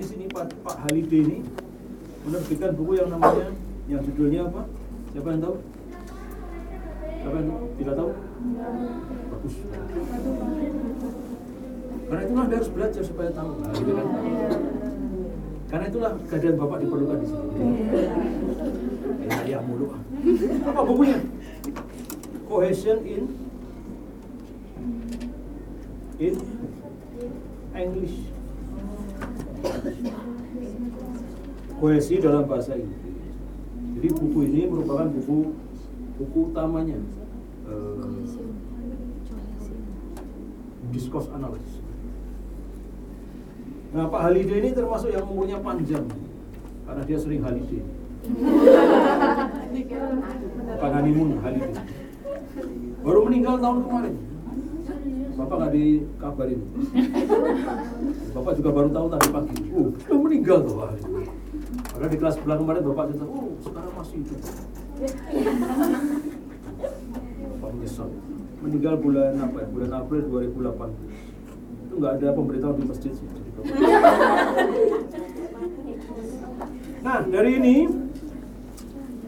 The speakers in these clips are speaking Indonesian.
di sini Pak, Pak Halide ini menerbitkan buku yang namanya yang judulnya apa? Siapa yang tahu? Siapa yang tahu? Tidak tahu? Bagus. Karena itulah Anda harus belajar supaya tahu. Nah, gitu kan? Karena itulah kehadiran Bapak diperlukan di sini. Ya, ya mulu. ah. Apa bukunya? Cohesion in in English. Kohesi dalam bahasa Inggris. Jadi buku ini merupakan buku buku utamanya eh, discourse analysis. Nah Pak Halide ini termasuk yang umurnya panjang karena dia sering holiday. Bukan honeymoon, holiday. Baru meninggal tahun kemarin. Bapak nggak dikabarin. Bapak juga baru tahu tadi pagi. Oh, sudah meninggal tuh Halide. Karena di kelas sebelah kemarin Bapak cerita, oh sekarang masih hidup. Bapak menyesal. Meninggal bulan apa ya? Bulan April 2008. Itu nggak ada pemberitahuan di masjid sih. Nah, dari ini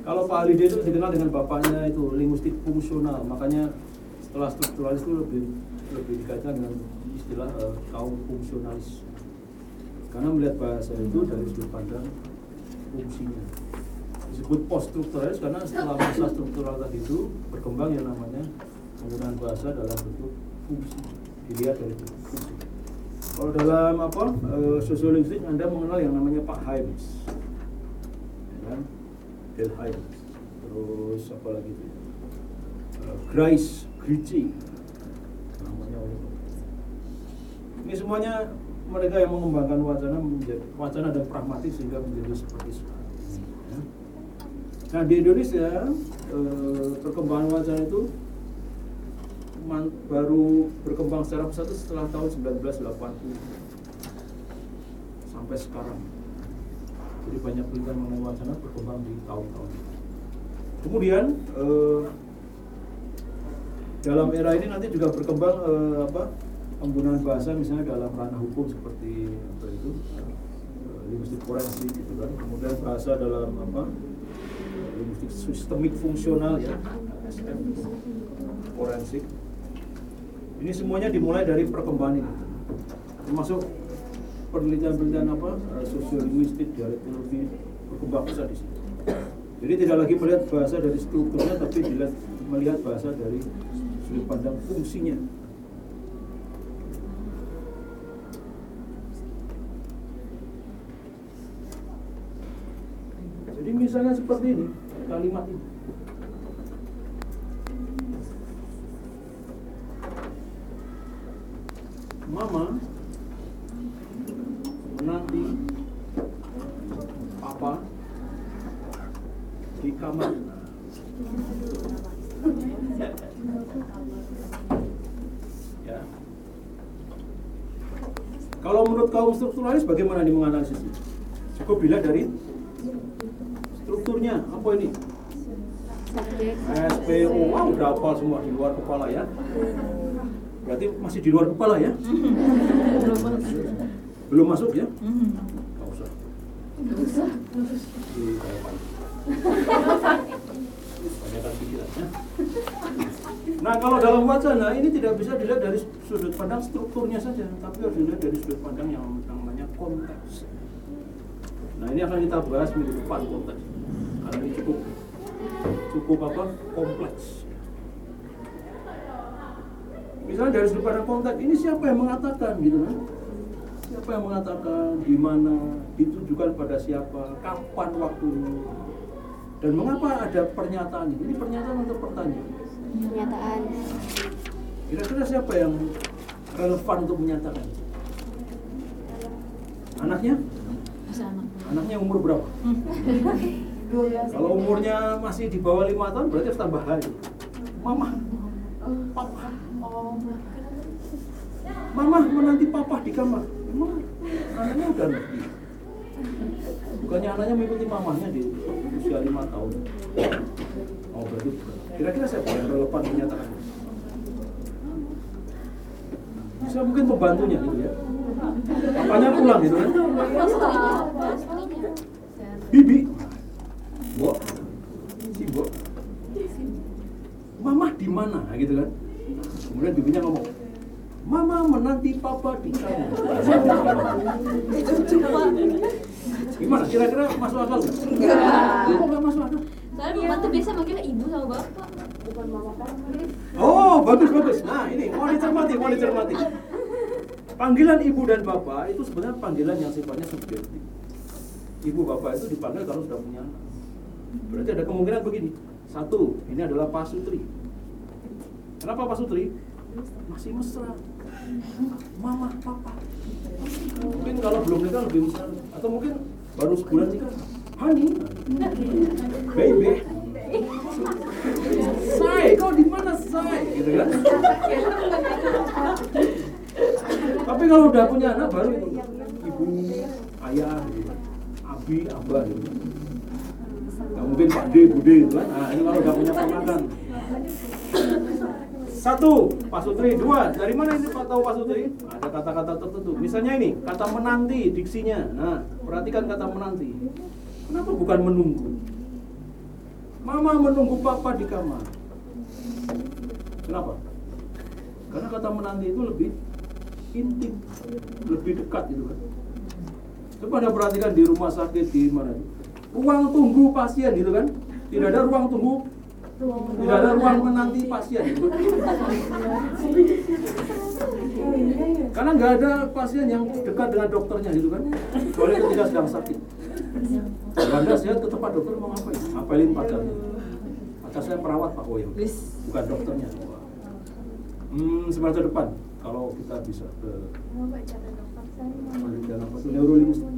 kalau Pak Halide itu dikenal dengan bapaknya itu linguistik fungsional, makanya setelah strukturalis itu lebih lebih dikaitkan dengan istilah eh, kaum fungsionalis. Karena melihat bahasa itu dari sudut pandang fungsinya. Disebut post strukturalis karena setelah masa struktural tadi itu berkembang yang namanya penggunaan bahasa dalam bentuk fungsi. Dilihat dari bentuk fungsi. Kalau dalam apa eh, sosiolinguistik Anda mengenal yang namanya Pak Himes, ya kan? Del. Terus apa lagi itu? Eh, Grice, Grici, namanya oleh Ini semuanya mereka yang mengembangkan wacana menjadi wacana dan pragmatis sehingga menjadi seperti sekarang. Nah di Indonesia eh, perkembangan wacana itu baru berkembang secara pesat setelah tahun 1980 sampai sekarang. Jadi banyak penelitian mengenai wacana berkembang di tahun-tahun. Kemudian eh, dalam era ini nanti juga berkembang eh, apa penggunaan bahasa misalnya dalam ranah hukum seperti apa itu eh, linguistik forensik gitu kan. Kemudian bahasa dalam apa eh, linguistik sistemik fungsional ya SM forensik. Ini semuanya dimulai dari perkembangan ini. Termasuk penelitian-penelitian apa eh, sosiolinguistik dialektikologi berkembang besar di sini. Jadi tidak lagi melihat bahasa dari strukturnya, tapi dilihat melihat bahasa dari sudut pandang fungsinya. Jadi misalnya seperti ini kalimat ini. Mama menanti papa di kamar. Ya. Kalau menurut kaum strukturalis bagaimana nih menganalisisnya? Cukup dilihat dari. Apa ini? SPO, wow, udah hafal semua di luar kepala ya. Berarti masih di luar kepala ya? Belum masuk ya? Nggak usah. Nah kalau dalam wacana ini tidak bisa dilihat dari sudut pandang strukturnya saja, tapi harus dilihat dari sudut pandang yang namanya konteks. Nah ini akan kita bahas minggu depan konteks, ini cukup cukup apa kompleks. Misalnya dari sudut pandang konteks ini siapa yang mengatakan gitu kan? Siapa yang mengatakan di mana ditujukan pada siapa, kapan waktunya, dan mengapa ada pernyataan ini? Ini pernyataan atau pertanyaan? Pernyataan. Kira-kira siapa yang relevan untuk menyatakan? Anaknya? Anaknya umur berapa? Kalau umurnya masih di bawah lima tahun berarti harus tambah hari. Mama, papa, mama menanti papa di kamar. Emang anaknya udah ngerti. Bukannya anaknya mengikuti mamanya di usia lima tahun. Oh berarti bukan. Kira-kira siapa yang relevan menyatakan? Bisa mungkin pembantunya gitu ya. Apanya pulang gitu kan bibi bo si bo mama di mana gitu kan kemudian bibinya ngomong mama menanti papa di kamu gimana kira-kira masuk akal nggak? Kok nggak masuk akal? Soalnya mama tuh biasa manggilnya ibu sama bapak. bukan mama kamu Oh, bagus bagus. Nah, ini mau dicermati, mau dicermati. Panggilan ibu dan bapak itu sebenarnya panggilan yang sifatnya subjektif. Ibu bapak itu dipanggil kalau sudah punya anak. Berarti ada kemungkinan begini. Satu, ini adalah pasutri. Kenapa pasutri? Masih mesra. Mama, papa. Mungkin kalau belum nikah lebih mesra. Atau mungkin baru sebulan nikah. Honey, baby, Say, kau di mana say? Gitu kan? Tapi kalau udah punya anak baru itu ibu, ayah, abi, abah, gitu. Gak mungkin Pak D, Bude gitu kan? Nah, ini kalau udah punya ponakan. Satu, Pak Sutri. Dua, dari mana ini Pak tahu Pak Sutri? Ada kata-kata tertentu. Misalnya ini, kata menanti, diksinya. Nah, perhatikan kata menanti. Kenapa bukan menunggu? Mama menunggu papa di kamar. Kenapa? Karena kata menanti itu lebih intim, lebih dekat gitu kan. Coba Anda perhatikan di rumah sakit di mana itu. Ruang tunggu pasien gitu kan. Tidak ada ruang tunggu tidak ada ruang menanti pasien gitu. Karena nggak ada pasien yang dekat dengan dokternya gitu kan. Kecuali ketika sedang sakit. Kalau Anda sehat ke tempat dokter mau ngapain? Apelin pacarnya. Pacar saya perawat Pak Woyo. Bukan dokternya. Hmm, semester depan kalau kita bisa ke penelitian apa itu neurolinguistik.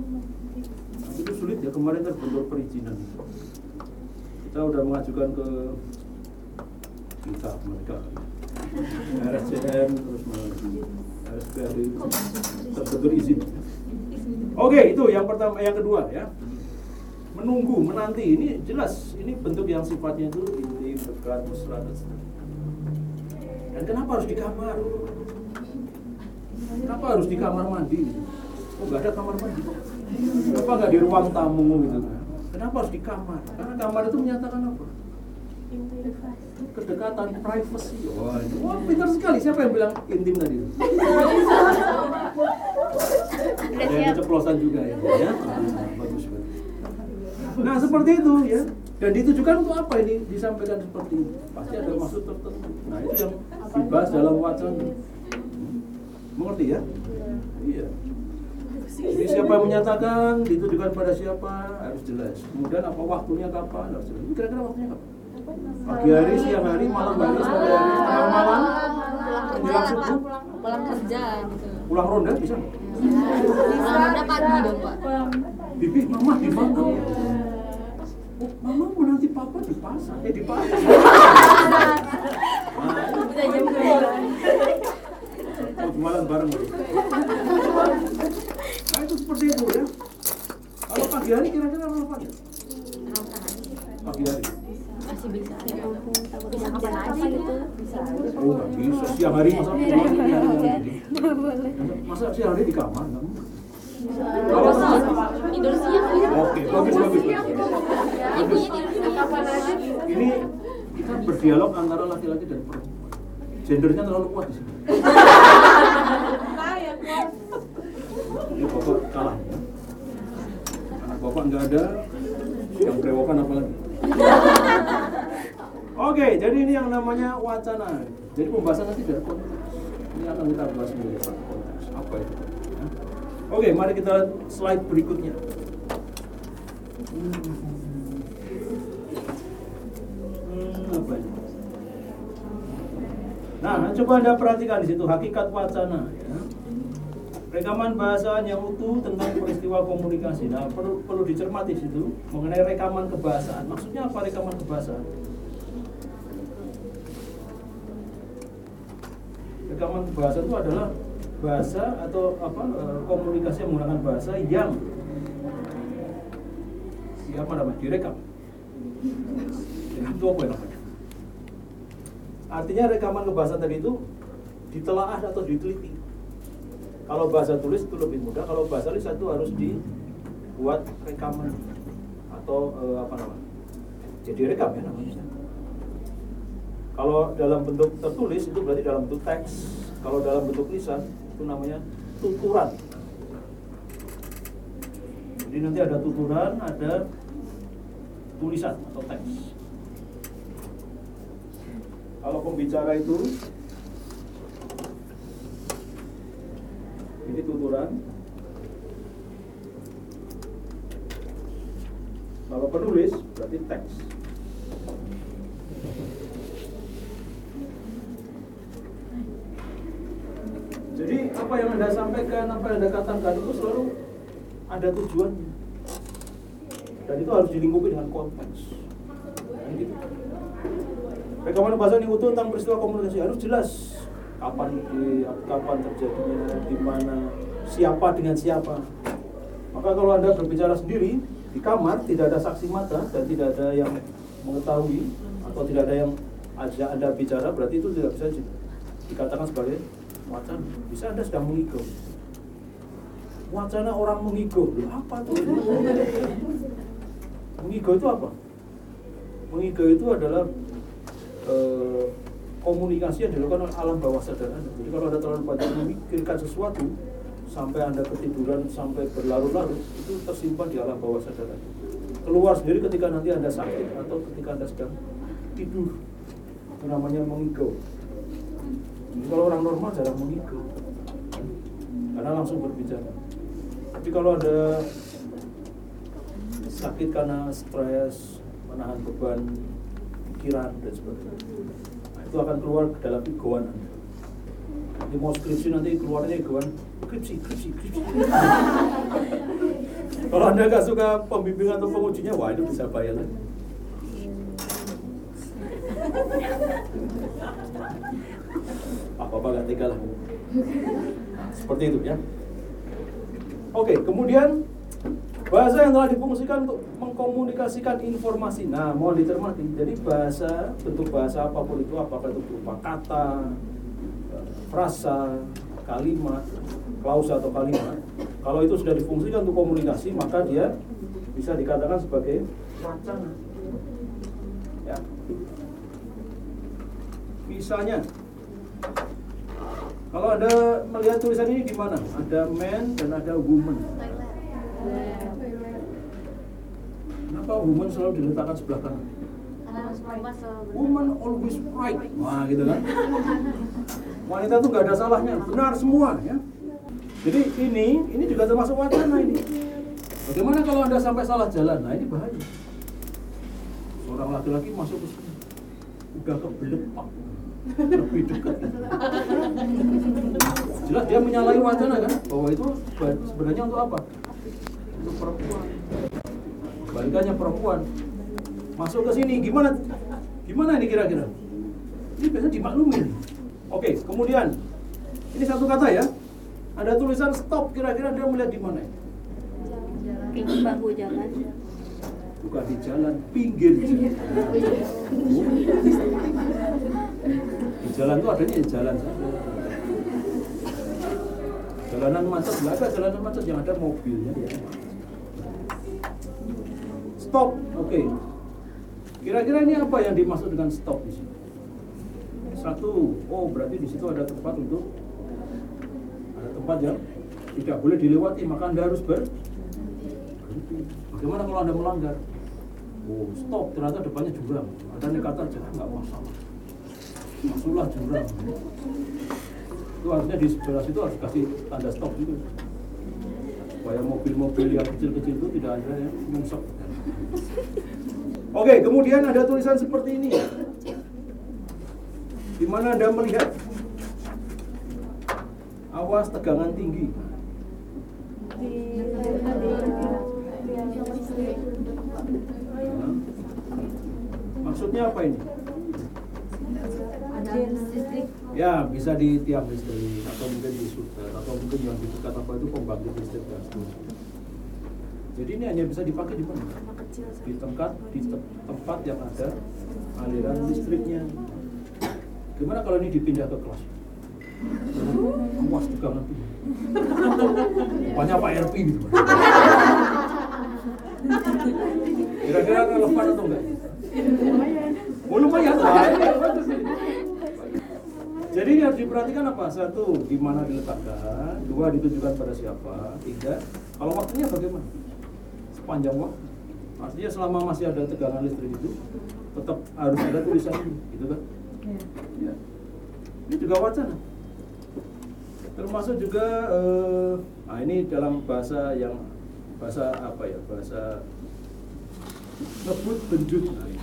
Tapi itu sulit ya kemarin kan bentuk perizinan. Kita udah mengajukan ke kita mereka RSCM terus RSPRD terbentuk izin. Oke itu yang pertama, yang kedua ya menunggu, menanti ini jelas ini bentuk yang sifatnya itu intim, dekat, mesra dan. Dan kenapa harus di kamar? Kenapa harus di kamar mandi? Oh nggak ada kamar mandi. Kenapa nggak di ruang tamu gitu? Kenapa harus di kamar? Karena kamar itu menyatakan apa? Kedekatan, privacy. Wah, itu. Wah, pintar sekali. Siapa yang bilang intim tadi? Ada yang keceplosan juga ya. ya? Bagus bagus. Nah seperti itu ya. Dan ditujukan untuk apa ini disampaikan seperti ini? Pasti ada maksud tertentu. Nah itu yang dibahas dalam wacana. Mengerti ya? Iya. Jadi siapa yang menyatakan ditujukan pada siapa harus jelas. Kemudian apa waktunya kapan harus jelas. Ini kira-kira waktunya kapan? Pagi hari, siang hari, malam hari, sore hari, tengah malam, menjelang subuh, Pulang kerja gitu. pulang ronda bisa nggak? Pulang pagi dong pak. Bibi, mama di mana? Oh, mama mau nanti papa di pasar. Eh di pasar. Bisa jam dua. Jualan bareng. Seperti itu ya. Kalau pagi hari kira-kira apa ya? Pagi hari. Masih bisa. bisa kapan aja gitu bisa aja Oh nggak bisa. Siang hari masa siang hari? Masa siang hari di kamar? Nggak. Tidur siang. Oke, bagus bagus. Ini kita berdialog antara laki-laki dan perempuan. Gendernya terlalu kuat di sini. Ini bapak kalah ya. Anak bapak nggak ada, yang berewokan apalagi. Oke, jadi ini yang namanya wacana. Jadi pembahasan nanti dari konteks. Ini akan kita bahas mengenai konteks. Apa itu? ya. Oke, mari kita slide berikutnya. Hmm, apa? Nah, coba Anda perhatikan di situ hakikat wacana ya. Rekaman bahasa yang utuh tentang peristiwa komunikasi. Nah, perlu perlu dicermati di situ mengenai rekaman kebahasaan. Maksudnya apa rekaman kebahasaan? Rekaman kebahasaan itu adalah bahasa atau apa eh, komunikasi yang menggunakan bahasa yang siapa namanya direkam. Itu apa ya namanya? Artinya rekaman kebahasaan tadi itu ditelaah atau diteliti Kalau bahasa tulis itu lebih mudah, kalau bahasa lisan itu harus dibuat rekaman atau eh, apa namanya? Jadi rekam ya namanya. Kalau dalam bentuk tertulis itu berarti dalam bentuk teks. Kalau dalam bentuk lisan itu namanya tuturan. Jadi nanti ada tuturan, ada tulisan atau teks. Kalau pembicara itu ini tuturan. Kalau penulis berarti teks. Jadi apa yang anda sampaikan, apa yang anda katakan itu selalu ada tujuannya. Dan itu harus dilingkupi dengan konteks. Kan gitu. Rekaman bahasa yang utuh tentang peristiwa komunikasi harus jelas kapan di kapan terjadinya, di mana, siapa dengan siapa. Maka kalau anda berbicara sendiri di kamar tidak ada saksi mata dan tidak ada yang mengetahui atau tidak ada yang ajak anda bicara berarti itu tidak bisa di- dikatakan sebagai wacana. Bisa anda sedang mengigau. Wacana orang mengigau, apa tuh? mengigau itu apa? Mengigau itu adalah eh, komunikasi yang dilakukan oleh alam bawah sadar Anda. Jadi kalau Anda terlalu banyak memikirkan sesuatu sampai Anda ketiduran sampai berlarut-larut itu tersimpan di alam bawah sadar Anda. Keluar sendiri ketika nanti Anda sakit atau ketika Anda sedang tidur. Namanya mengigau. Jadi kalau orang normal jarang mengigau. Karena langsung berbicara. Tapi kalau ada sakit karena stres, menahan beban pikiran dan sebagainya. Nah, itu akan keluar ke dalam egoan Anda. Nanti mau skripsi nanti keluarnya egoan, skripsi, skripsi, skripsi. Kalau Anda nggak suka pembimbingan atau pengujinya, wah itu bisa bayar Apa-apa gak tega lah. Seperti itu ya. Oke, kemudian bahasa yang telah difungsikan untuk mengkomunikasikan informasi. Nah, mohon dicermati. Jadi bahasa, bentuk bahasa apa pun itu, apakah itu berupa kata, frasa, kalimat, klausa atau kalimat. Kalau itu sudah difungsikan untuk komunikasi, maka dia bisa dikatakan sebagai wacana. Ya. Misalnya, kalau ada melihat tulisan ini di mana? Ada man dan ada woman. Kenapa woman selalu diletakkan sebelah kanan? Woman always right. Wah, gitu kan? Wanita itu nggak ada salahnya, benar semua ya. Jadi ini, ini juga termasuk wacana ini. Bagaimana kalau anda sampai salah jalan? Nah ini bahaya. Seorang laki-laki masuk ke sini, udah kebelet pak, lebih dekat. Jelas dia menyalahi wacana kan, bahwa itu sebenarnya untuk apa? Untuk perempuan. Balikannya perempuan masuk ke sini, gimana? Gimana ini kira-kira? Ini biasanya dimaklumin. Oke, kemudian ini satu kata ya. Ada tulisan stop, kira-kira dia melihat di mana? Pinggir bahu jalan. Bukan di jalan, pinggir jalan. Jalan itu adanya di jalan saja. Jalanan macet, nggak ada jalanan macet yang ada mobilnya ya. Stop, oke. Kira-kira ini apa yang dimaksud dengan stop di sini? Satu, oh berarti di situ ada tempat untuk ada tempat yang tidak boleh dilewati, maka anda harus ber. Bagaimana kalau anda melanggar? Oh stop, ternyata depannya jurang. Anda nekat aja, nggak masalah. Masuklah jurang. Itu artinya di sebelah situ harus kasih tanda stop juga. Supaya mobil-mobil yang kecil-kecil itu tidak ada yang nyungsep. Oke, kemudian ada tulisan seperti ini. Di mana Anda melihat awas tegangan tinggi. Maksudnya apa ini? Ya, bisa di tiang listrik atau mungkin di suter atau mungkin yang di dekat apa itu pembangkit listrik seterusnya. Jadi ini hanya bisa dipakai di mana? Di tempat di te- tempat yang ada aliran listriknya. Gimana kalau ini dipindah ke kelas? Awas juga nanti. Rupanya Pak RP gitu. Kira-kira relevan atau enggak? Oh lumayan. Ini. Jadi harus diperhatikan apa? Satu, di mana diletakkan. Dua, ditujukan pada siapa. Tiga, kalau waktunya bagaimana? Sepanjang waktu. Artinya selama masih ada tegangan listrik itu, tetap harus ada tulisan ini, gitu kan? Ya. Ini juga wacana. Termasuk juga, eh, nah ini dalam bahasa yang bahasa apa ya? Bahasa ngebut benjut. Nah, ini.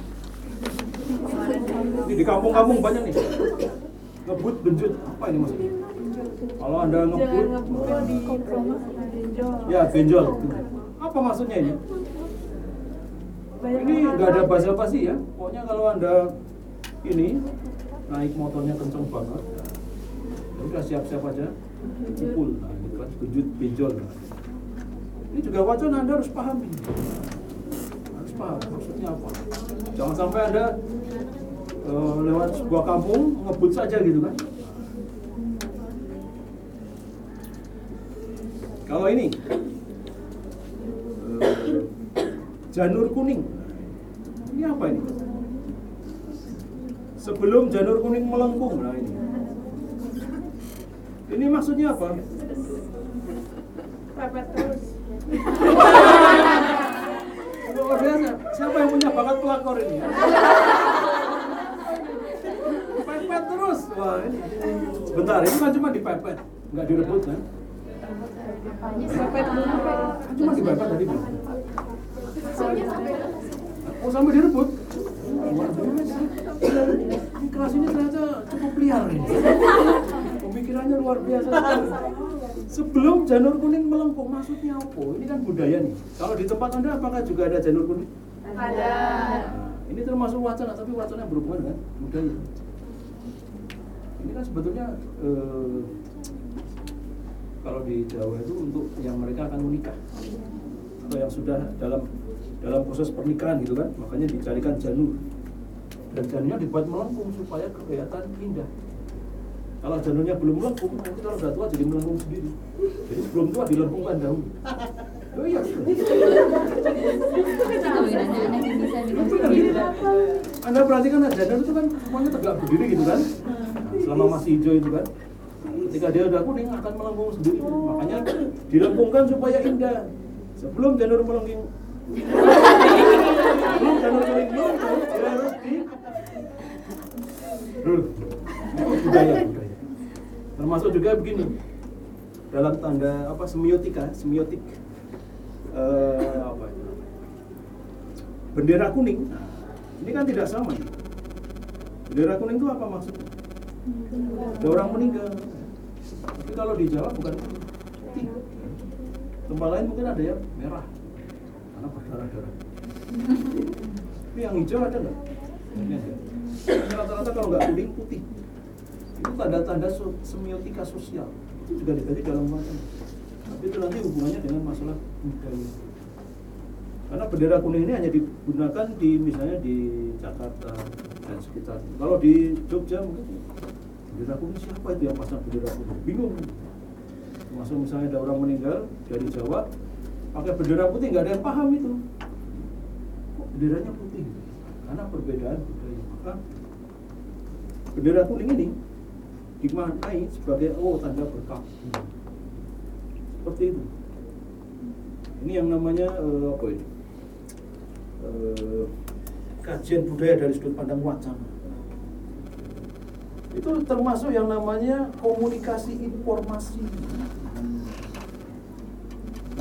Ini di kampung-kampung banyak nih. Ngebut benjut. Apa ini maksudnya? Kalau Anda ngebut, ya benjol. Apa maksudnya ini? Ini nggak ada basa-basi ya. Pokoknya kalau Anda ini naik motornya kenceng banget, ya udah siap-siap aja pukul. Nah, kan benjut benjol. Ini juga wacana Anda harus pahami. Harus paham maksudnya apa. Jangan sampai Anda eh, lewat sebuah kampung ngebut saja gitu kan. Kalau ini eh, janur kuning. Ini apa ini? Sebelum janur kuning melengkung. Nah ini. Ini maksudnya apa? Terus. Luar biasa. Siapa yang punya bakat pelakor ini? Wah. Sebentar, ini kan cuma dipepet, nggak direbut kan? Pepet dulu. Kan cuma dipepet tadi. Bang. Oh sampai direbut? Luar biasa. Ini kelas ini ternyata cukup liar ini. Pemikirannya luar biasa. Sebelum janur kuning melengkung, maksudnya apa? Ini kan budaya nih. Kalau di tempat Anda apakah juga ada janur kuning? Ada. Nah, ini termasuk wacana, tapi wacana yang berhubungan dengan budaya. Ini kan sebetulnya eh, kalau di Jawa itu untuk yang mereka akan menikah atau yang sudah dalam dalam proses pernikahan gitu kan, makanya dicarikan janur dan janurnya dibuat melengkung supaya kelihatan indah. Kalau janurnya belum melengkung, nanti kalau sudah tua jadi melengkung sendiri. Jadi sebelum tua dilengkungkan dahulu. Oh iya, gitu. Anda perhatikan aja, dan itu kan semuanya tegak berdiri gitu kan. Selama masih hijau itu kan. Ketika dia udah kuning akan melengkung sendiri. Makanya dilengkungkan supaya indah. Sebelum janur melengking sebelum janur dia harus di. Termasuk juga begini. Dalam tanda apa semiotika, semiotik eh, apa itu bendera kuning ini kan tidak sama bendera kuning itu apa maksudnya ada orang meninggal. Tapi kalau di Jawa bukan putih tempat lain mungkin ada yang merah. Karena berdarah-darah tapi yang hijau ada nggak? Rata-rata kalau nggak kuning putih. Itu tanda-tanda semiotika sosial. Itu juga dibagi dalam macam. Tapi itu nanti hubungannya dengan masalah budaya. Karena bendera kuning ini hanya digunakan di misalnya di Jakarta dan sekitar. Kalau di Jogja mungkin bendera kuning siapa itu yang pasang bendera kuning? Bingung. Masuk misalnya ada orang meninggal dari Jawa pakai bendera putih nggak ada yang paham itu. Kok benderanya putih? Karena perbedaan budaya. Maka bendera kuning ini dimaknai sebagai oh tanda berkah. Seperti itu. Ini yang namanya eh, apa ini? Eh, kajian budaya dari sudut pandang wacana. Itu termasuk yang namanya komunikasi informasi.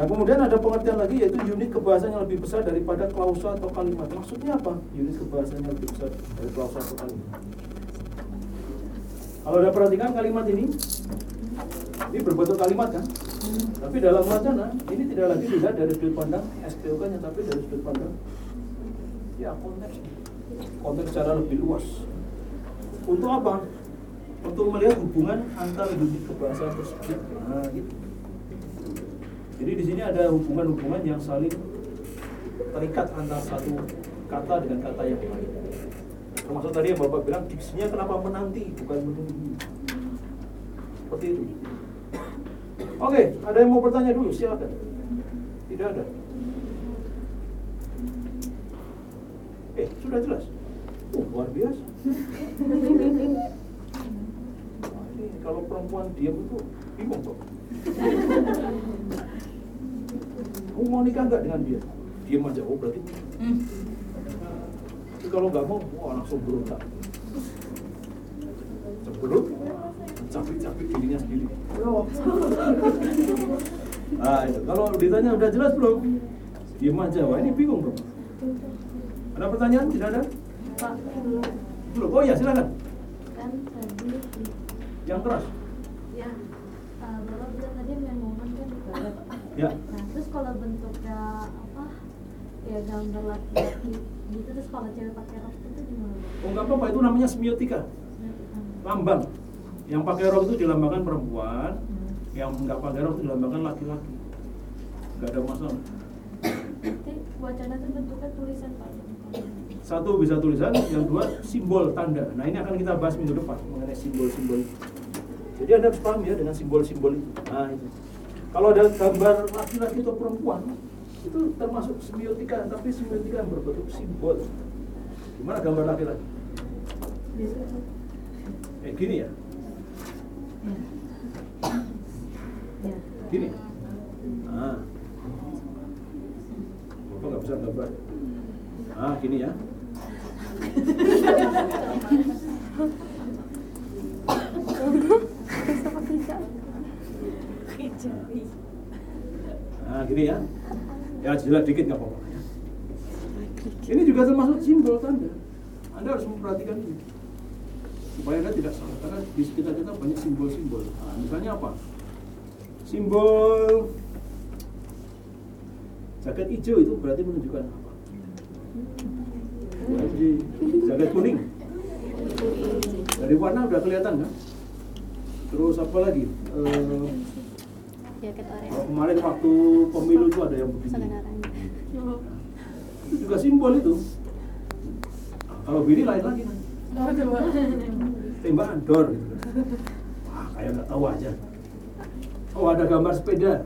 Nah kemudian ada pengertian lagi yaitu unit kebahasaan yang lebih besar daripada klausa atau kalimat. Maksudnya apa? Unit kebahasaan yang lebih besar dari klausa atau kalimat. Kalau Anda perhatikan kalimat ini, ini berbentuk kalimat kan? Tapi dalam wacana ini tidak lagi dilihat dari sudut pandang SPOK nya tapi dari sudut pandang ya konteks konteks secara lebih luas. Untuk apa? Untuk melihat hubungan antar unit kebahasaan tersebut. Nah, gitu. Jadi di sini ada hubungan-hubungan yang saling terikat antara satu kata dengan kata yang lain. Termasuk tadi yang Bapak bilang diksinya kenapa menanti bukan menunggu. seperti itu. Oke, ada yang mau bertanya dulu? Silakan. Tidak ada. Eh, sudah jelas. Oh, luar biasa. Kalau perempuan diam itu bingung kok. Kamu mau nikah nggak dengan dia? Diam aja. Oh, berarti. Tapi kalau nggak mau, wah langsung berontak. Cemberut, capek-capek dirinya sendiri. Nah, itu. Kalau ditanya udah jelas belum? Diam aja. Wah, ini bingung bro. Ada pertanyaan? Tidak ada? Pak, Belum. Oh ya, silakan. Yang keras. ya uh, bapak bilang tadi memohon kan dibalet. Ya. Nah terus kalau bentuknya apa ya gambar laki-laki gitu terus kalau cewek pakai rok itu gimana? Oh nggak apa-apa, itu namanya semiotika. Lambang. Yang pakai rok itu dilambangkan perempuan, yang nggak pakai rok itu dilambangkan laki-laki. Nggak ada masalah. Nanti wacana itu bentuknya tulisan pak. Satu bisa tulisan, yang dua simbol tanda. Nah ini akan kita bahas minggu depan mengenai simbol-simbol. Jadi anda harus paham ya dengan simbol-simbol itu. Nah itu. Kalau ada gambar laki-laki atau perempuan, itu termasuk semiotika, tapi semiotika yang berbentuk simbol. Gimana gambar laki-laki? Eh gini ya? Gini. Nah. Bapak nggak bisa gambar. Ah, gini ya. Nah, gini ya. Ya, jelek dikit nggak apa-apa. ya. Ini juga termasuk simbol tanda. Anda harus memperhatikan ini. Supaya Anda tidak salah. Karena di sekitar kita banyak simbol-simbol. Nah, misalnya apa? Simbol jaket hijau itu berarti menunjukkan apa? Jadi jaket kuning. Dari warna udah kelihatan kan? Terus apa lagi? Eh, jaket kalau oranye kemarin waktu pemilu itu ada yang begini. Itu juga simbol itu. Kalau bini lain lagi kan? Tembakan dor gitu. Wah, kayak nggak tahu aja. Oh, ada gambar sepeda.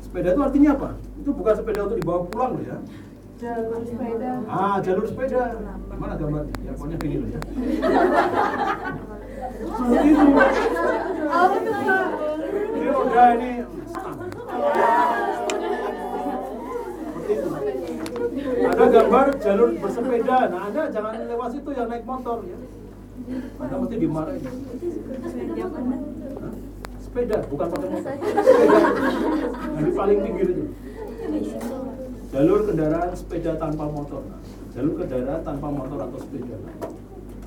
Sepeda itu artinya apa? Itu bukan sepeda untuk dibawa pulang loh ya. Jalur sepeda. Ah, jalur sepeda. Gimana gambarnya? Ya, pokoknya begini loh ya. Seperti itu. Ini. Ada gambar jalur bersepeda. Nah, Anda jangan lewat situ yang naik motor ya. Anda mesti dimarahin. Sepeda, bukan pakai motor. Sepeda. Nah, di paling pinggir itu. Jalur kendaraan sepeda tanpa motor. Nah, jalur kendaraan tanpa motor atau sepeda. Nah,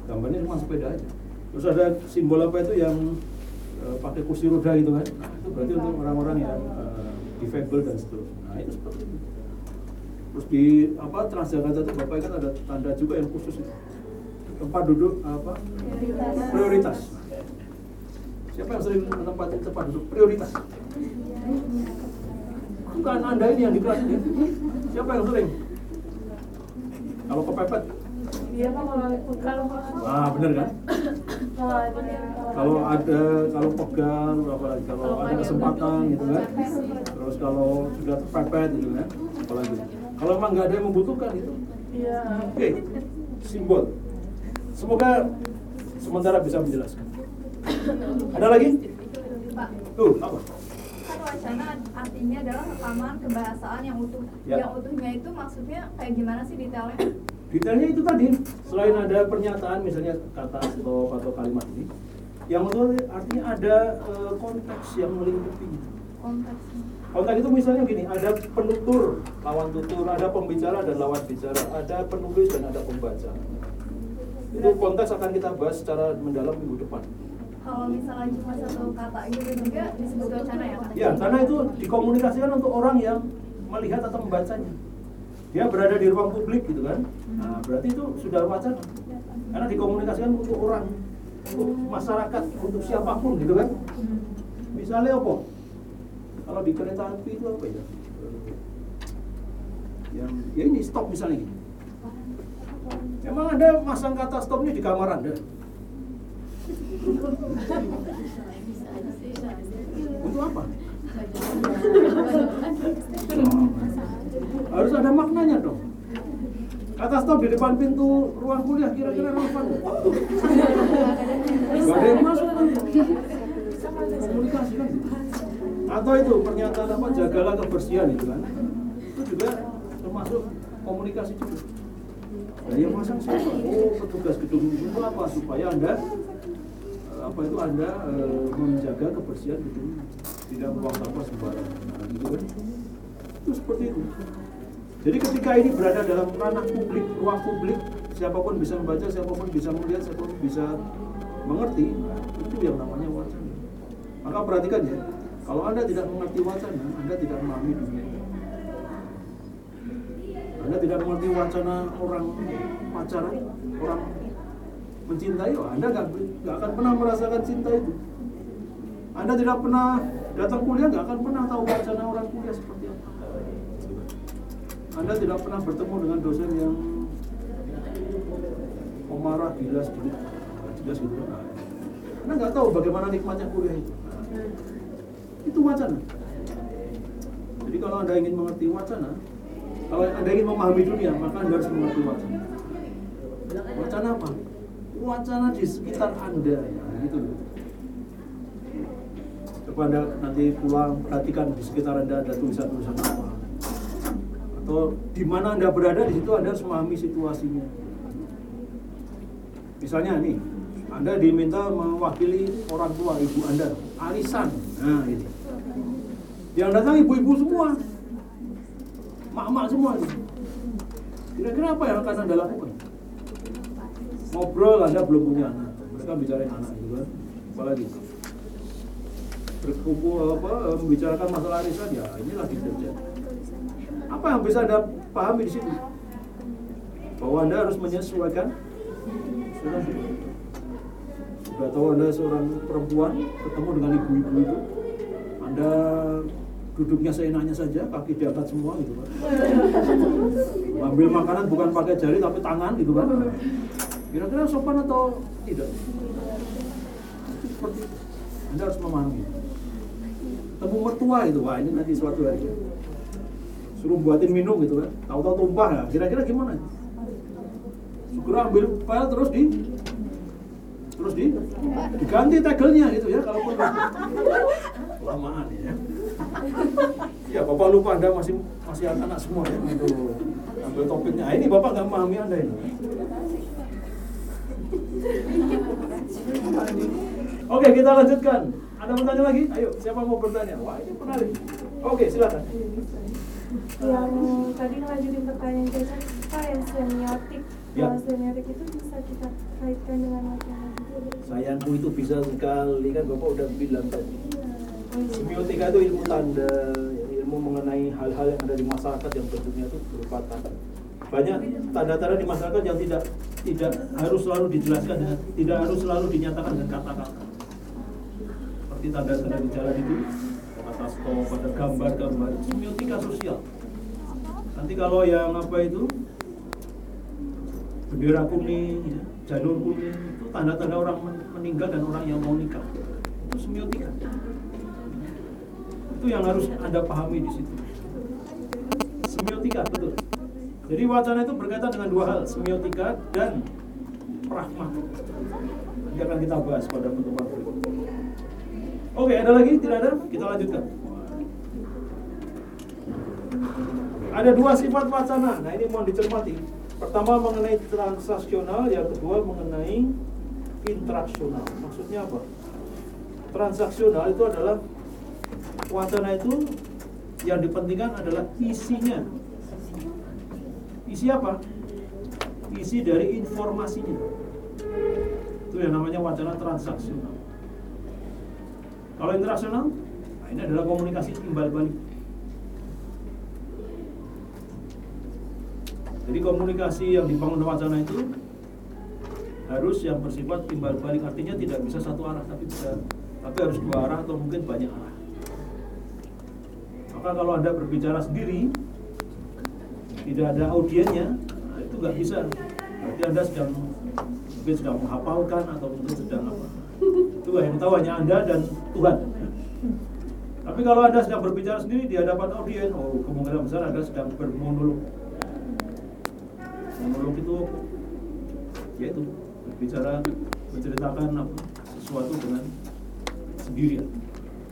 gambarnya cuma sepeda aja. Terus ada simbol apa itu yang eh, pakai kursi roda gitu kan? Nah, itu berarti untuk orang-orang yang eh, difabel dan seterusnya. Nah, itu seperti itu. Terus di apa Transjakarta itu Bapak kan ada tanda juga yang khusus itu. Tempat duduk apa? Prioritas. Siapa yang sering menempati tempat duduk prioritas? Bukan Anda ini yang di kelas ini. Siapa yang sering? Kalau kepepet, Iya pak kalau kalau ah bener kan? kalau ada Kalau ada, kalau pegang, apalagi kalau ada kesempatan gitu kan? Terus kalau sudah terpepet gitu kan? Apalagi kalau emang nggak ada yang membutuhkan itu, Iya. oke, simbol. Semoga sementara bisa menjelaskan. Ada lagi? Tuh, apa? kan wacana artinya adalah rekaman kebahasaan yang utuh. Ya. Yang utuhnya itu maksudnya kayak gimana sih detailnya? Detailnya itu tadi, selain ada pernyataan misalnya kata stop atau kalimat ini, yang itu artinya ada eh, konteks yang melingkupi. Konteksnya. Konteks itu misalnya gini, ada penutur, lawan tutur, ada pembicara dan lawan bicara, ada penulis dan ada pembaca. Itu konteks akan kita bahas secara mendalam minggu depan. Kalau misalnya cuma satu kata gitu juga disebut wacana ya Pak? Ya, karena itu dikomunikasikan untuk orang yang melihat atau membacanya. Dia berada di ruang publik gitu kan. Nah, berarti itu sudah wacana. Karena dikomunikasikan untuk orang, untuk masyarakat, untuk siapa pun gitu kan. Misalnya apa? Kalau di kereta api itu apa ya? Yang ya ini stop misalnya gitu. Emang ada masang kata stopnya di kamar Anda? itu apa? Harus ada maknanya dong. Kata stop di depan pintu ruang kuliah kira-kira relevan. Gak ada yang masuk kan? Komunikasi kan? Atau itu pernyataan apa jagalah kebersihan itu kan? Itu juga termasuk komunikasi juga. Nah, yang masang siapa? Oh, petugas gedung itu apa? Supaya anda eh, apa itu anda eh, menjaga kebersihan gedung tidak buang sampah sembarangan. Nah, gitu kan? Itu seperti itu. Jadi ketika ini berada dalam ranah publik, ruang publik, siapa pun bisa membaca, siapa pun bisa melihat, siapa pun bisa mengerti, nah, itu yang namanya wacana. Maka perhatikan ya, kalau Anda tidak mengerti wacana, Anda tidak memahami dunia. Anda tidak mengerti wacana orang pacaran, orang mencintai, oh, Anda nggak akan pernah merasakan cinta itu. Anda tidak pernah datang kuliah, nggak akan pernah tahu wacana orang kuliah seperti apa. Anda tidak pernah bertemu dengan dosen yang pemarah, gila, sedikit, jelas gitu. Anda nggak tahu bagaimana nikmatnya kuliah itu. Itu wacana. Jadi kalau Anda ingin mengerti wacana, kalau Anda ingin memahami dunia, maka Anda harus mengerti wacana. Wacana apa? Wacana di sekitar Anda, ya, gitu loh. Coba Anda nanti pulang perhatikan di sekitar Anda ada tulisan-tulisan apa. Atau di mana Anda berada di situ Anda harus memahami situasinya. Misalnya nih, Anda diminta mewakili orang tua ibu Anda, arisan. Nah, ini. Yang datang ibu-ibu semua. Mak-mak semua. Kira-kira apa yang akan Anda lakukan? Ngobrol Anda belum punya anak. Mereka bicarain anak gitu kan. Apalagi berkumpul apa membicarakan masalah arisan ya ini lagi terjadi. Apa yang bisa Anda pahami di situ? Bahwa Anda harus menyesuaikan sudah sudah tahu Anda seorang perempuan ketemu dengan ibu-ibu itu Anda duduknya seenaknya saja, kaki diangkat semua gitu kan. Ambil makanan bukan pakai jari tapi tangan gitu kan. Kira-kira sopan atau tidak? Seperti. Anda harus memahami. Temu mertua itu, wah ini nanti suatu hari. Suruh buatin minum gitu kan, tahu-tahu tumpah ya. Kira-kira gimana? Segera ambil file terus di terus di diganti tegelnya gitu ya kalau perlu. Lamaan ya. Ya bapak lupa anda masih masih anak-anak semua ya untuk ambil topiknya. Ini bapak nggak memahami anda ini. Oke kita lanjutkan. Ada pertanyaan lagi? Ayo siapa mau bertanya? Wah ini menarik. Oke silakan. Yang tadi ngelanjutin pertanyaan Jason Pak yang semiotik Ya. kalau semiotik itu bisa kita kaitkan dengan wacana Sayangku itu bisa sekali kan bapak udah bilang tadi. Iya. Semiotika itu ilmu tanda, ilmu mengenai hal-hal yang ada di masyarakat yang bentuknya itu berupa tanda. Banyak tanda-tanda di masyarakat yang tidak tidak harus selalu dijelaskan dengan tidak harus selalu dinyatakan dengan kata-kata. Seperti tanda-tanda di jalan itu, stop, pada gambar-gambar, semiotika sosial. Nanti kalau yang apa itu? Bendera kuning, ya, janur kuning itu tanda-tanda orang men- meninggal dan orang yang mau nikah. Itu semiotika. Itu yang harus anda pahami di situ. Semiotika betul. Jadi wacana itu berkaitan dengan dua hal semiotika dan pragmatik nanti akan kita bahas pada pertemuan berikutnya oke ada lagi tidak ada kita lanjutkan ada dua sifat wacana nah ini mohon dicermati pertama mengenai transaksional yang kedua mengenai interaksional maksudnya apa transaksional itu adalah wacana itu yang dipentingkan adalah isinya. Isi apa? Isi dari informasinya. Itu yang namanya wacana transaksional. Kalau interaksional, nah ini adalah komunikasi timbal balik. Jadi komunikasi yang dibangun wacana itu harus yang bersifat timbal balik artinya tidak bisa satu arah tapi bisa tapi harus dua arah atau mungkin banyak arah. Maka kalau anda berbicara sendiri tidak ada audiennya, nah itu nggak bisa. Berarti anda sedang mungkin sedang menghafalkan atau mungkin sedang Itu yang tahu hanya anda dan Tuhan. Tapi kalau Anda sedang berbicara sendiri di hadapan audiens, oh kemungkinan besar Anda sedang bermonolog. Monolog itu yaitu berbicara menceritakan apa, sesuatu dengan sendirian.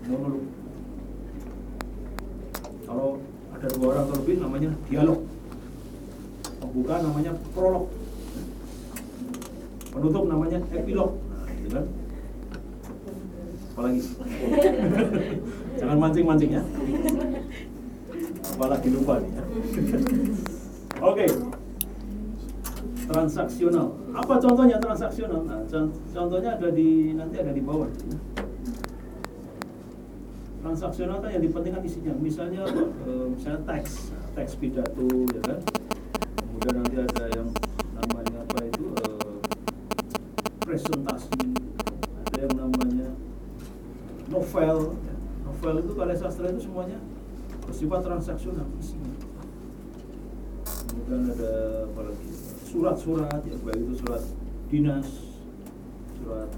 Monolog. Kalau ada dua orang atau lebih namanya dialog. Pembuka namanya prolog. Penutup namanya epilog. Nah, gitu kan? Apalagi? Jangan mancing-mancing ya. Apalagi lupa nih ya. Oke. Transaksional. Apa contohnya transaksional? Nah, con- contohnya ada di nanti ada di bawah. Transaksional kan yang dipentingkan isinya. Misalnya? Eh, misalnya teks, teks pidato ya kan. Kemudian nanti ada yang namanya apa itu eh, presentasi. Ada yang namanya novel. ya. Novel itu karya sastra itu semuanya bersifat transaksional isinya. Kemudian ada apa lagi? Surat-surat ya baik itu surat dinas, surat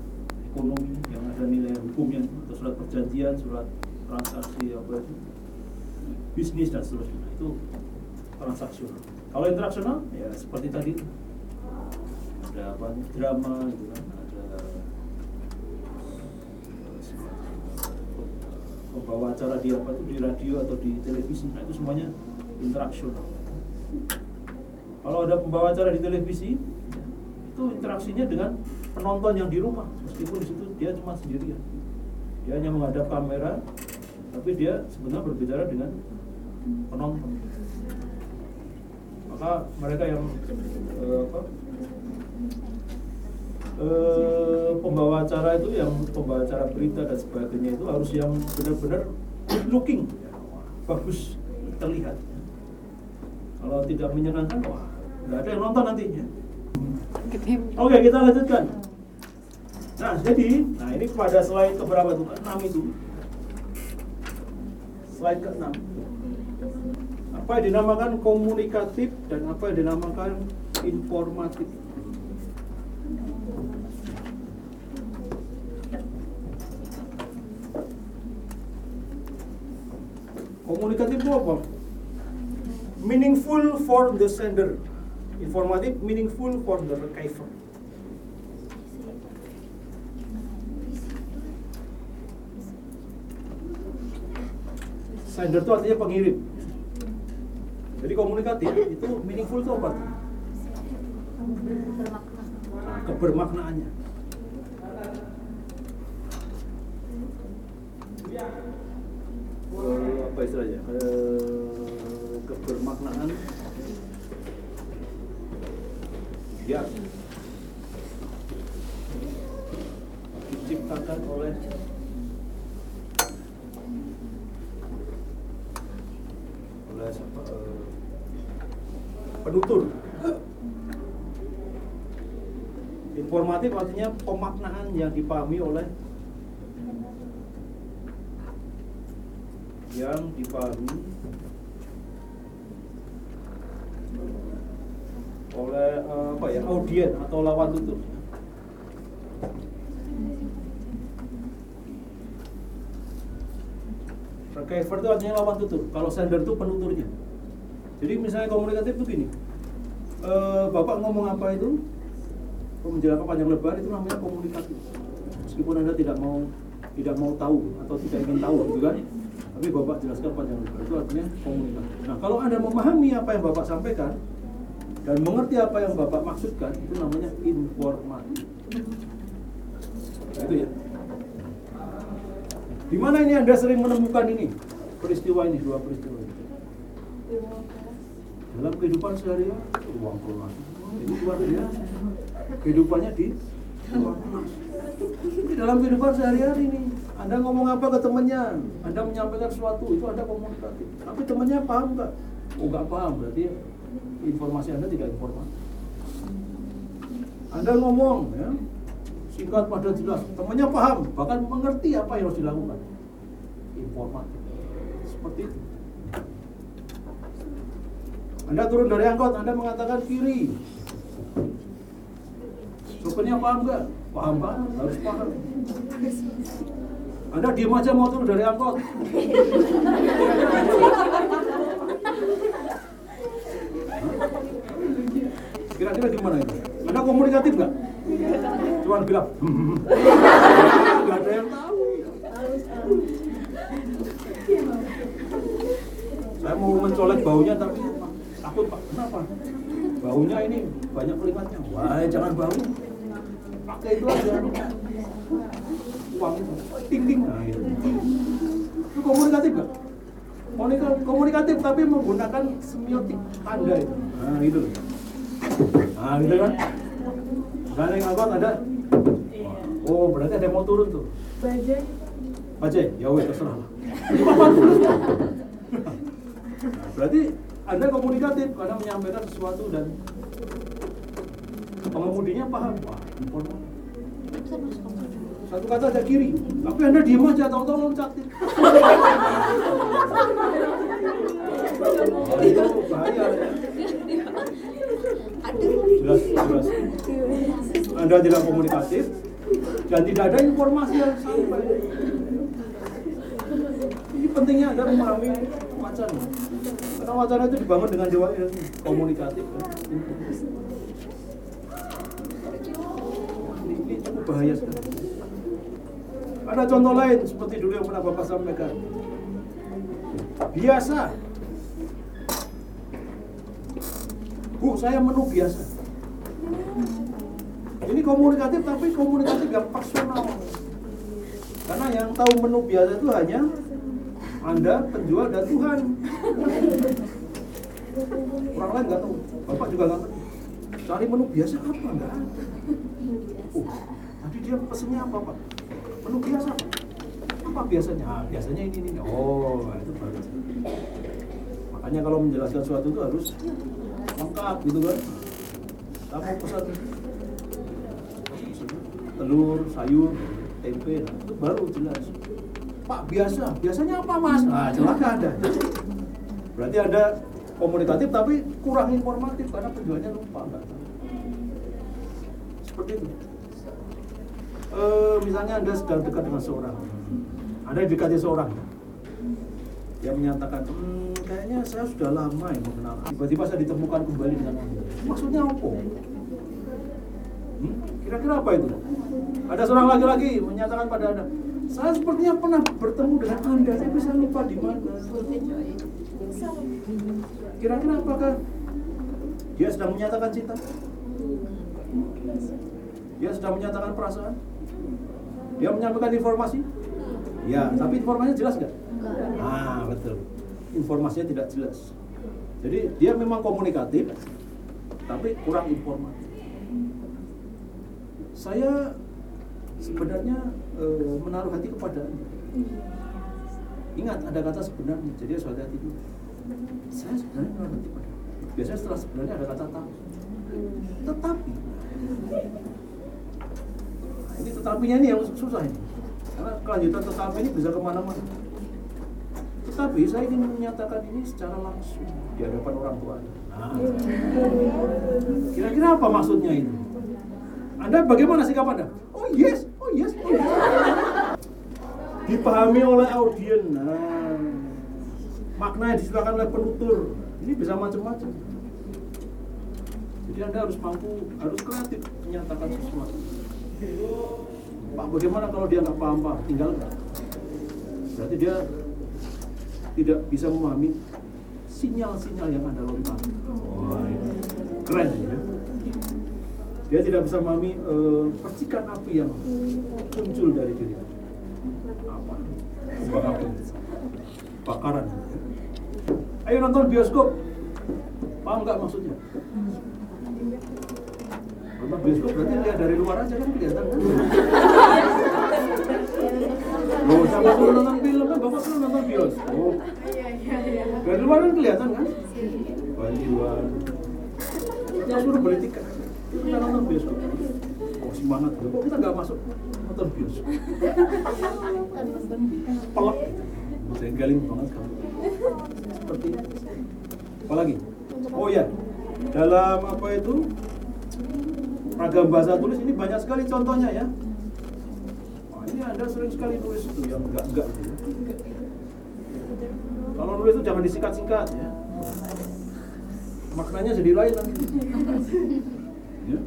ekonomi yang ada nilai hukumnya atau surat perjanjian, surat transaksi apa itu bisnis dan seterusnya itu transaksional. Kalau interaksional ya seperti tadi ada apa drama gitu kan pembawa acara di apa itu di radio atau di televisi nah itu semuanya interaksional. Kalau ada pembawa acara di televisi itu interaksinya dengan penonton yang di rumah. Meskipun di situ dia cuma sendirian. Dia hanya menghadap kamera tapi dia sebenarnya berbicara dengan penonton. Maka mereka yang eh, apa, eh, pembawa acara itu yang pembawa acara berita dan sebagainya itu harus yang benar-benar good looking. Bagus terlihat. Kalau tidak menyenangkan wah nggak ada yang nonton nantinya. Oke kita lanjutkan. Nah jadi nah ini pada slide keberapa itu enam itu. Slide ke enam apa yang dinamakan komunikatif dan apa yang dinamakan informatif Komunikatif itu apa? Meaningful for the sender. Informatif, meaningful for the receiver. Sender itu artinya pengirim. Jadi komunikatif itu meaningful itu apa? bermakna kebermaknaannya. Eh, apa istilahnya? Eh, kebermaknaan ya diciptakan oleh oleh siapa? Eh, penutur informatif artinya pemaknaan yang dipahami oleh yang dipahami oleh eh, apa ya audien atau lawan tutur Receiver itu artinya lawan tutur kalau sender itu penuturnya. Jadi misalnya komunikatif itu gini eh, bapak ngomong apa itu menjelaskan panjang lebar itu namanya komunikatif meskipun anda tidak mau tidak mau tahu atau tidak ingin tahu gitu kan tapi bapak jelaskan panjang lebar itu artinya komunikasi nah kalau anda memahami apa yang bapak sampaikan dan mengerti apa yang bapak maksudkan itu namanya informatif itu ya. Di mana ini anda sering menemukan ini? Peristiwa ini dua peristiwa ini. Dalam kehidupan sehari-hari uang kelas itu luar biasa. Kehidupannya di Di dalam kehidupan sehari-hari nih anda ngomong apa ke temannya? Anda menyampaikan sesuatu itu ada komunikatif tapi temannya paham nggak? Oh nggak paham berarti informasi anda tidak informatif. Anda ngomong ya. Singkat padat jelas. Temannya paham bahkan mengerti apa yang harus dilakukan. Informatif. Seperti itu. Anda turun dari angkot, Anda mengatakan kiri. Supirnya paham nggak? Paham banget, harus paham. Anda diem aja mau turun dari angkot. Kira-kira gimana itu? Anda komunikatif nggak? Cuman bilang, ada yang tahu. Saya mau mencolek baunya tapi takut pak. Kenapa? Baunya ini banyak kelimatnya. Wah, jangan bau. Pakai itu aja. Uang itu. Ting ting. Nah, itu. Itu komunikatif? Komunika- Komunikatif tapi menggunakan semiotik tanda itu. Nah, itu. loh. Nah, gitu kan? Misalnya yang angkot ada. Oh, berarti ada yang mau turun tuh. Bajai. Bajai, ya weh terserah lah. Berarti Anda komunikatif karena menyampaikan sesuatu dan pengemudinya paham. Wah, informasi. Satu kata ada kiri, tapi Anda diem aja, bahaya. Jelas, jelas. Anda tidak komunikatif dan tidak ada informasi yang sampai. Ini pentingnya Anda memahami wacana. Karena wacana itu dibangun dengan jawa yang komunikatif. Ini, ini cukup bahaya sekali. Ada contoh lain seperti dulu yang pernah Bapak sampaikan. Biasa. Bu, saya menu biasa. Ini komunikatif tapi komunikatif yang personal. Karena yang tahu menu biasa itu hanya Anda, penjual dan Tuhan. Orang lain nggak tahu. Bapak juga nggak tahu. Cari menu biasa apa nggak ada. Oh, tadi dia pesennya apa Pak? Menu biasa. Apa biasanya? Ah, biasanya ini ini. Oh, itu bagus. Makanya kalau menjelaskan sesuatu itu harus lengkap gitu kan. Kamu pesan telur, sayur, tempe, nah, itu baru jelas. Pak biasa, biasanya apa mas? Nah celaka ada. Berarti ada komunikatif tapi kurang informatif karena penjualnya lupa nggak. Seperti itu. Eh, misalnya anda sedang dekat dengan seorang, anda dekati seorang, dia menyatakan, hmm, kayaknya saya sudah lama ya mengenal. Tiba-tiba saya ditemukan kembali dengan anda. Maksudnya apa? Hmm? Kira-kira apa itu? Ada seorang laki-laki menyatakan pada anda, saya sepertinya pernah bertemu dengan anda, tapi saya lupa di mana. Kira-kira apakah dia sedang menyatakan cinta? Dia sedang menyatakan perasaan? Dia menyampaikan informasi? Ya, tapi informasinya jelas nggak? Ah, betul. Informasinya tidak jelas. Jadi dia memang komunikatif, tapi kurang informasi. Saya sebenarnya eh, menaruh hati kepada Anda. Ingat ada kata sebenarnya, jadi harus hati-hati dulu. Saya sebenarnya menaruh hati pada Anda. Biasanya setelah sebenarnya ada kata tapi. Tetapi Nah, ini tetapinya ini yang susah ini. Karena kelanjutan tetapi ini bisa ke mana-mana. Tetapi saya ingin menyatakan ini secara langsung di hadapan orang tua. Nah, kira-kira apa maksudnya ini? Anda bagaimana sikap Anda? Oh yes, oh yes, oh yes. Dipahami oleh audien. Nah, makna yang disilakan oleh penutur. Ini bisa macam-macam. Jadi Anda harus mampu, harus kreatif menyatakan sesuatu. Pak, bagaimana kalau dia nggak paham Pak? Tinggal? Berarti dia tidak bisa memahami sinyal-sinyal yang lontarkan. Wah, ini keren ya. Dia tidak bisa memahami eh, percikan api yang muncul dari diri. Apa? Api. Bakaran. Ayo nonton bioskop. Paham nggak maksudnya? Nonton bioskop berarti lihat dari luar aja kan kelihatan kan? Loh, sama suruh nonton film kan bapak suruh nonton bioskop. Dari luar kan kelihatan kan? Bantuan. Kita suruh beli tiket. Kita nonton bioskop. Oh semangat loh. Kok kita nggak masuk nonton bioskop? Pelak. Saya galing banget kamu. Seperti itu. Apalagi? Oh ya, dalam apa itu ragam bahasa tulis ini banyak sekali contohnya ya. Wah, ini anda sering sekali nulis itu yang enggak enggak gitu. Kalau nulis itu jangan disingkat-singkat ya. Maknanya jadi lain nanti. Ya.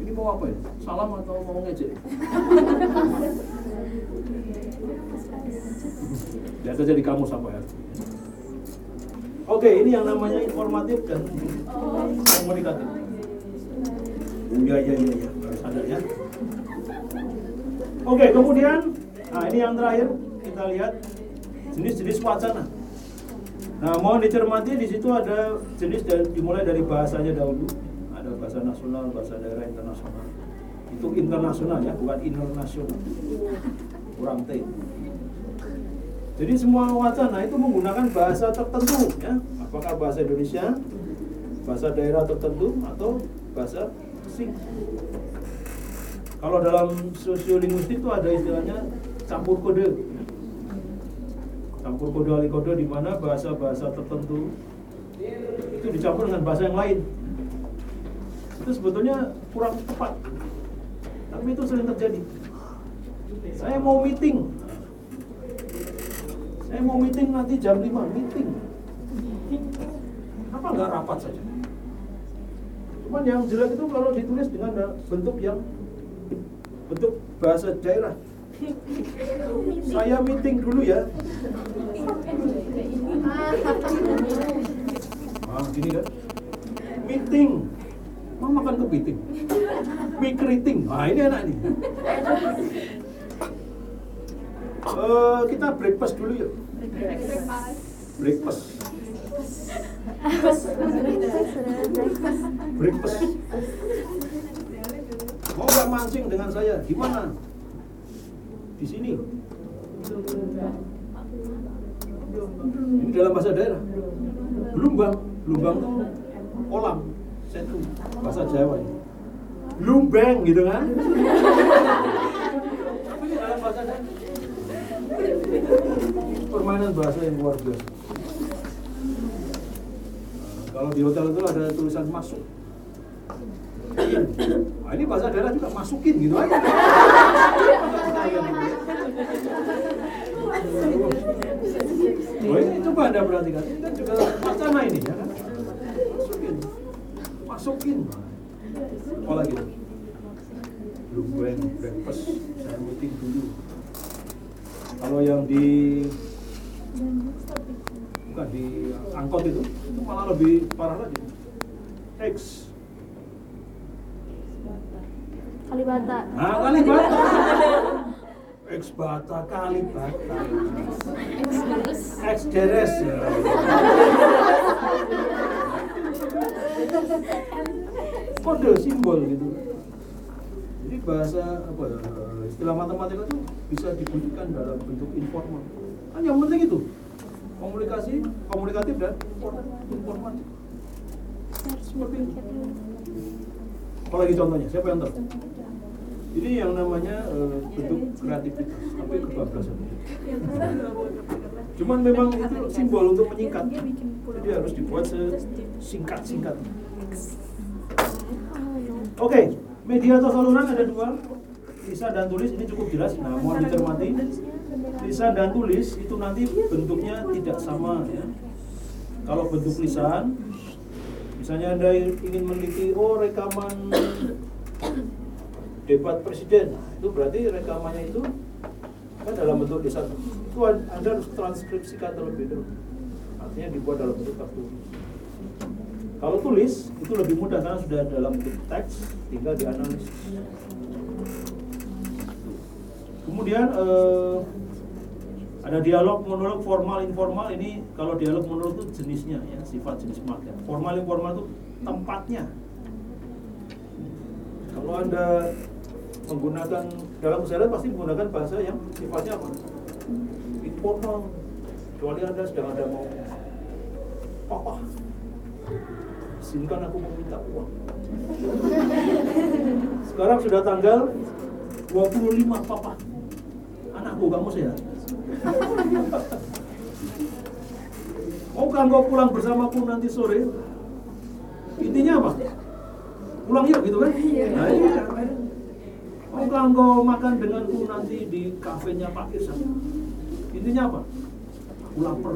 Ini mau apa ya? Salam atau mau ngejek? Lihat aja di kamus apa ya. Oke, ini yang namanya informatif dan komunikatif. Iya, iya, iya, iya. Harus ada ya. Oke, kemudian, nah ini yang terakhir kita lihat jenis-jenis wacana. Nah, mohon dicermati di situ ada jenis dan dimulai dari bahasanya dahulu. Ada bahasa nasional, bahasa daerah internasional. Itu internasional ya, bukan internasional. Kurang T. Jadi semua wacana itu menggunakan bahasa tertentu ya. Apakah bahasa Indonesia, bahasa daerah tertentu atau bahasa asing. Kalau dalam sosiolinguistik itu ada istilahnya campur kode. Campur kode ali kode di mana bahasa-bahasa tertentu itu dicampur dengan bahasa yang lain. Itu sebetulnya kurang tepat. Tapi itu sering terjadi. Saya mau meeting. Saya mau meeting nanti jam 5, meeting. Kenapa nggak rapat saja? Cuman yang jelek itu kalau ditulis dengan bentuk yang bentuk bahasa daerah. Saya meeting dulu ya. Ah, gini kan? Meeting. Mau makan kepiting. Mikriting. Ah, ini enak nih. Eh, kita breakfast dulu yuk. Breakfast. Breakfast. Mau nggak mancing dengan saya? Gimana? Di sini. Ini dalam bahasa daerah. Lumbang, lumbang tuh kolam, setu, bahasa Jawa ini. Lumbeng gitu kan? Permainan bahasa yang luar biasa. Kalau di hotel itu ada tulisan masuk. Nah, ini bahasa daerah juga masukin gitu aja. Oh, ini coba anda perhatikan, ini kan juga wacana ini ya kan? Masukin, masukin. Apa lagi? Lumbeng, breakfast, saya meeting dulu. Kalau yang di bukan di angkot itu, itu malah lebih parah lagi. X. Kalibata. Nah, Kalibata. X bata Kalibata. X deres. ya. Kode simbol gitu. Jadi bahasa apa ya, istilah matematika itu bisa dibunyikan dalam bentuk informal. Kan yang penting itu komunikasi, komunikatif dan informatif. Seperti. Apalagi contohnya, siapa yang tahu? Ini yang namanya eh, bentuk kreativitas, tapi kebablasan. Cuman memang itu simbol untuk menyingkat. Jadi harus dibuat sesingkat-singkat. Oke, media atau saluran ada dua, lisan dan tulis ini cukup jelas. Nah, mohon dicermati. Lisan dan tulis itu nanti bentuknya tidak sama ya. Kalau bentuk lisan, misalnya anda ingin meneliti, oh rekaman debat presiden, nah, itu berarti rekamannya itu kan dalam bentuk lisan. Itu anda harus transkripsikan terlebih dahulu. Artinya dibuat dalam bentuk tertulis. Kalau tulis itu lebih mudah karena sudah dalam bentuk teks, tinggal dianalisis. Kemudian eh, ada dialog, monolog, formal, informal. Ini kalau dialog, monolog itu jenisnya ya, sifat jenis marga. Formal, informal itu tempatnya. Kalau anda menggunakan dalam keseharian pasti menggunakan bahasa yang sifatnya apa? Informal. Kecuali anda sedang ada mau papa, izinkan aku meminta uang. Sekarang sudah tanggal 25 papa. Anakku kamu sehat. Maukah engkau pulang bersamaku nanti sore? Intinya apa? Pulang yuk gitu kan? Nah, iya. Maukah engkau makan denganku nanti di kafenya Pak Irsan? Intinya apa? Aku lapar.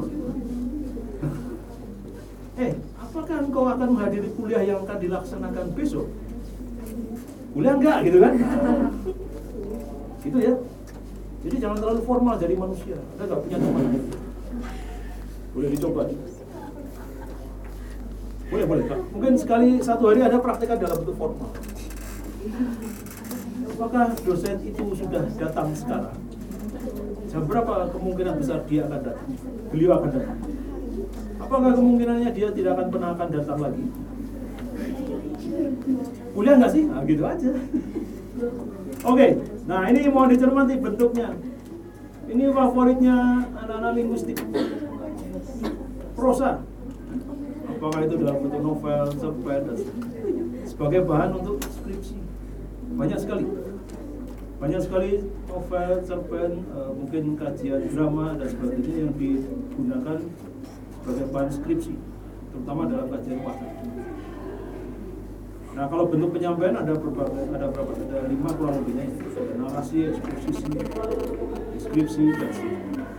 eh, apakah engkau akan menghadiri kuliah yang akan dilaksanakan besok? Kuliah enggak gitu kan? gitu ya. Jadi jangan terlalu formal jadi manusia. Anda nggak punya teman. Boleh dicoba. Boleh, boleh. Kak. Mungkin sekali satu hari ada praktekan dalam bentuk formal. Apakah dosen itu sudah datang sekarang? Jam berapa kemungkinan besar dia akan datang? Beliau akan datang. Apakah kemungkinannya dia tidak akan pernah akan datang lagi? Kuliah nggak sih? Nah, gitu aja. Oke, nah ini mau dicermati bentuknya. Ini favoritnya anak-anak linguistik. Prosa. Apakah itu dalam bentuk novel, cerpen, sebagai bahan untuk skripsi. Banyak sekali. Banyak sekali novel, cerpen, eh, mungkin kajian drama dan sebagainya yang digunakan sebagai bahan skripsi, terutama dalam kajian pasar. Nah kalau bentuk penyampaian ada berbagai ada berapa ada lima kurang lebihnya ada narasi, eksposisi, deskripsi dan seterusnya.